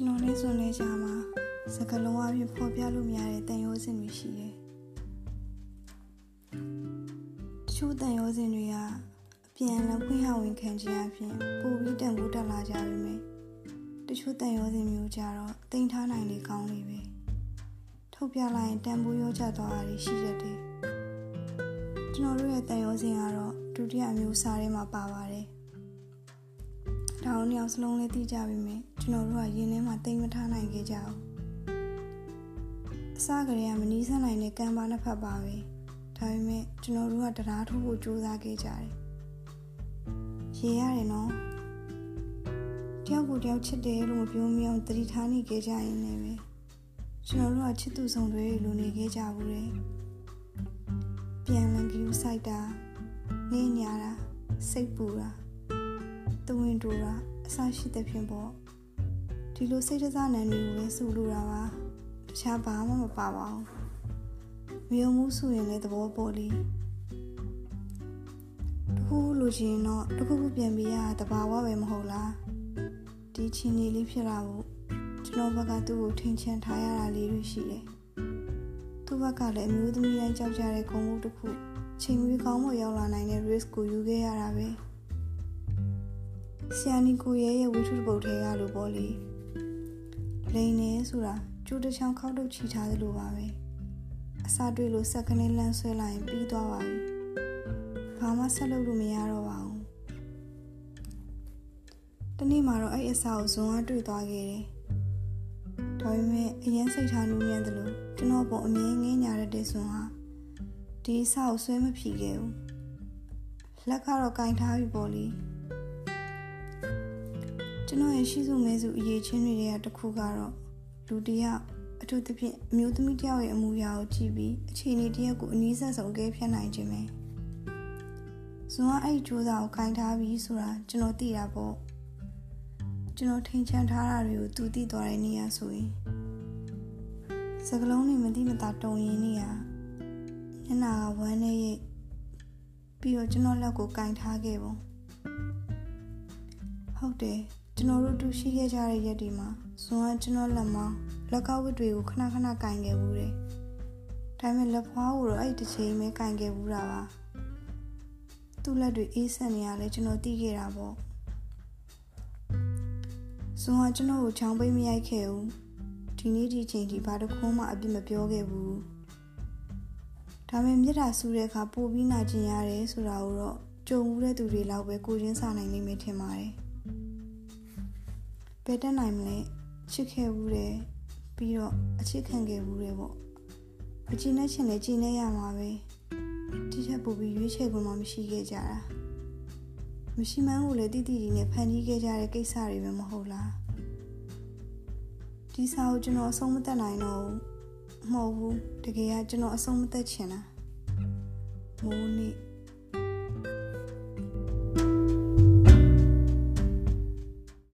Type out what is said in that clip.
ကျွန်တော်နဲ့ဆိုလဲကြာမှာစကလုံးအပြင်ဖော်ပြလို့မရတဲ့တန်ရိုးစင်တွေရှိတယ်။တချို့တန်ရိုးစင်တွေကအပြန်လည်ဖွင့်ဟဝင်ခံခြင်းအပြင်ပုံပြီးတန်ဖိုးတက်လာကြပြီမယ်။တချို့တန်ရိုးစင်မျိုးကြတော့တင်ထားနိုင်လေကောင်းလေပဲ။ထုတ်ပြလိုက်ရင်တန်ဖိုးရောကျသွားတာရှိတတ်တယ်။ကျွန်တော်တို့ရဲ့တန်ရိုးစင်ကတော့ဒုတိယမျိုးစားထဲမှာပါပါတယ်။ ဒါအောင်ညောင်စလုံးလေးသိကြပြီမယ်ကျွန်တော်တို့ကရင်းထဲမှာတိမ်မထားနိုင်ခဲ့ကြဘူးအစကတည်းကမနီးစပ်နိုင်တဲ့ကံပါနှစ်ဖက်ပါပဲဒါပေမဲ့ကျွန်တော်တို့ကတရားထုတ်ဖို့ကြိုးစားခဲ့ကြတယ်ရေရတယ်နော်တယောက်ကိုတယောက်ချစ်တယ်လို့မပြောမအောင်တတိထားနေခဲ့ကြရင်လည်းပဲကျွန်တော်တို့ကချစ်သူဆောင်တွေလိုနေခဲ့ကြဘူးလေပြန်လန်ကယူဆိုင်တာနေညာတာစိတ်ပူတာ တဝင်းတူတာအဆရှိတဲ့ဖြင့်ပေါ့ဒီလိုစိတ်တစားနံတွေကိုပဲစူလိုတာပါတခြားဘာမှမပါပါဘူးမယုံမှုဆိုရင်လည်းသဘောပေါ်လीတခုလိုချင်တော့တခုခုပြန်ပြီးရတဘာဝပဲမဟုတ်လားဒီချင်းလေးလေးဖြစ်လာဖို့ကျွန်တော်ဘက်ကသူ့ကိုထင်ချင်ထားရတာလေးတွေရှိတယ်သူ့ဘက်ကလည်းအမျိုးသမီးတိုင်းကြောက်ကြတဲ့ဂုဏ်မှုတစ်ခုချိန်မီကောင်းမှုရောက်လာနိုင်တဲ့ risk ကိုယူခဲ့ရတာပဲ ဆီယနီကိုရဲ့ရဲ့ဝိထုပုတ်ထဲကလို့ပေါ့လေလိန်နေဆိုတာကျိုးတစ်ချောင်းခောက်ထုတ်ချီထားသလိုပါပဲအစာတွေ့လို့စက်ကနေလန့်ဆွဲလိုက်ရင်ပြီးသွားပါပြီဘာမှဆက်လုပ်လို့မရတော့ပါဘူးတနေ့မှာတော့အဲ့အစာကိုဇွန်ကတွေ့သွားခဲ့တယ်ဒါပေမဲ့အရင်စိတ်ထားနူးညံ့တယ်လို့ကျွန်တော်ပုံအမြင်ငင်းညာရတဲ့ဇွန်ဟာဒီအစာကိုဆွဲမဖြီခဲ့ဘူးလက်ကတော့ကင်ထားပြီပေါ့လေ ကျွန်တော်ရဲ့ရှိစုမဲစုအရေးချင်းတွေကတခုကတော့လူတယောက်အထူးသဖြင့်အမျိုးသမီးတယောက်ရဲ့အမူအရာကိုကြည့်ပြီးအခြေအနေတယောက်ကိုအနည်းဆက်ဆုံးကဲဖြတ်နိုင်ခြင်းပဲဇွန်ကအဲ့ဒီစူးစမ်းကိုကင်ထားပြီးဆိုတာကျွန်တော်သိတာပေါ့ကျွန်တော်ထိန်ချန်ထားတာတွေကိုသူသိသွားတဲ့နေရာဆိုရင်စကလုံးတွေမသိမသာတုံရင်နေရမျက်နာကဝမ်းနေရိပ်ပြီးတော့ကျွန်တော်လက်ကိုကင်ထားခဲ့ပုံဟုတ်တယ် ကျွန်တော်တို့တူရှိခဲ့ကြတဲ့ရက်ဒီမှာဇွန်ကကျွန်တော်လက်မောင်းလက်ကောက်ဝတ်တွေကိုခဏခဏကင်ခဲ့ဘူးတယ်ဒါပေမဲ့လက်ဖွားကိုတော့အဲ့ဒီတစ်ချိန်ပဲကင်ခဲ့ဘူးတာပါသူ့လက်တွေအေးဆက်နေရလဲကျွန်တော်သိခဲ့တာပေါ့ဇွန်ကကျွန်တော်ကိုချောင်းပိတ်မရိုက်ခဲ့ဘူးဒီနေ့ဒီချိန်ဒီဘာတစ်ခုမှအပြစ်မပြောခဲ့ဘူးဒါပေမဲ့မြစ်တာဆူတဲ့အခါပိုပြီးနာကျင်ရတယ်ဆိုတာကိုတော့ကြုံဦးတဲ့သူတွေလောက်ပဲကိုချင်းစာနိုင်နေမိထင်ပါတယ် ဘယ်တက်နိုင်မလဲချစ်ခဲ့ဘူးတယ်ပြီးတော့အချစ်ခံခဲ့ဘူးတယ်ပေါ့မကျင်တဲ့ချင်လည်းကျင်နေရမှာပဲဒီထက်ပိုပြီးရွေးချယ်ခွင့်မှမရှိခဲ့ကြတာမရှိမှန်းကိုလည်းတိတိတိနဲ့ဖန်တီးခဲ့ကြတဲ့ကိစ္စတွေပဲမဟုတ်လားဒီစာကိုကျွန်တော်အဆုံးမသက်နိုင်တော့ဘူးမဟုတ်ဘူးတကယ်ကကျွန်တော်အဆုံးမသက်ချင်တာမိုးနေ့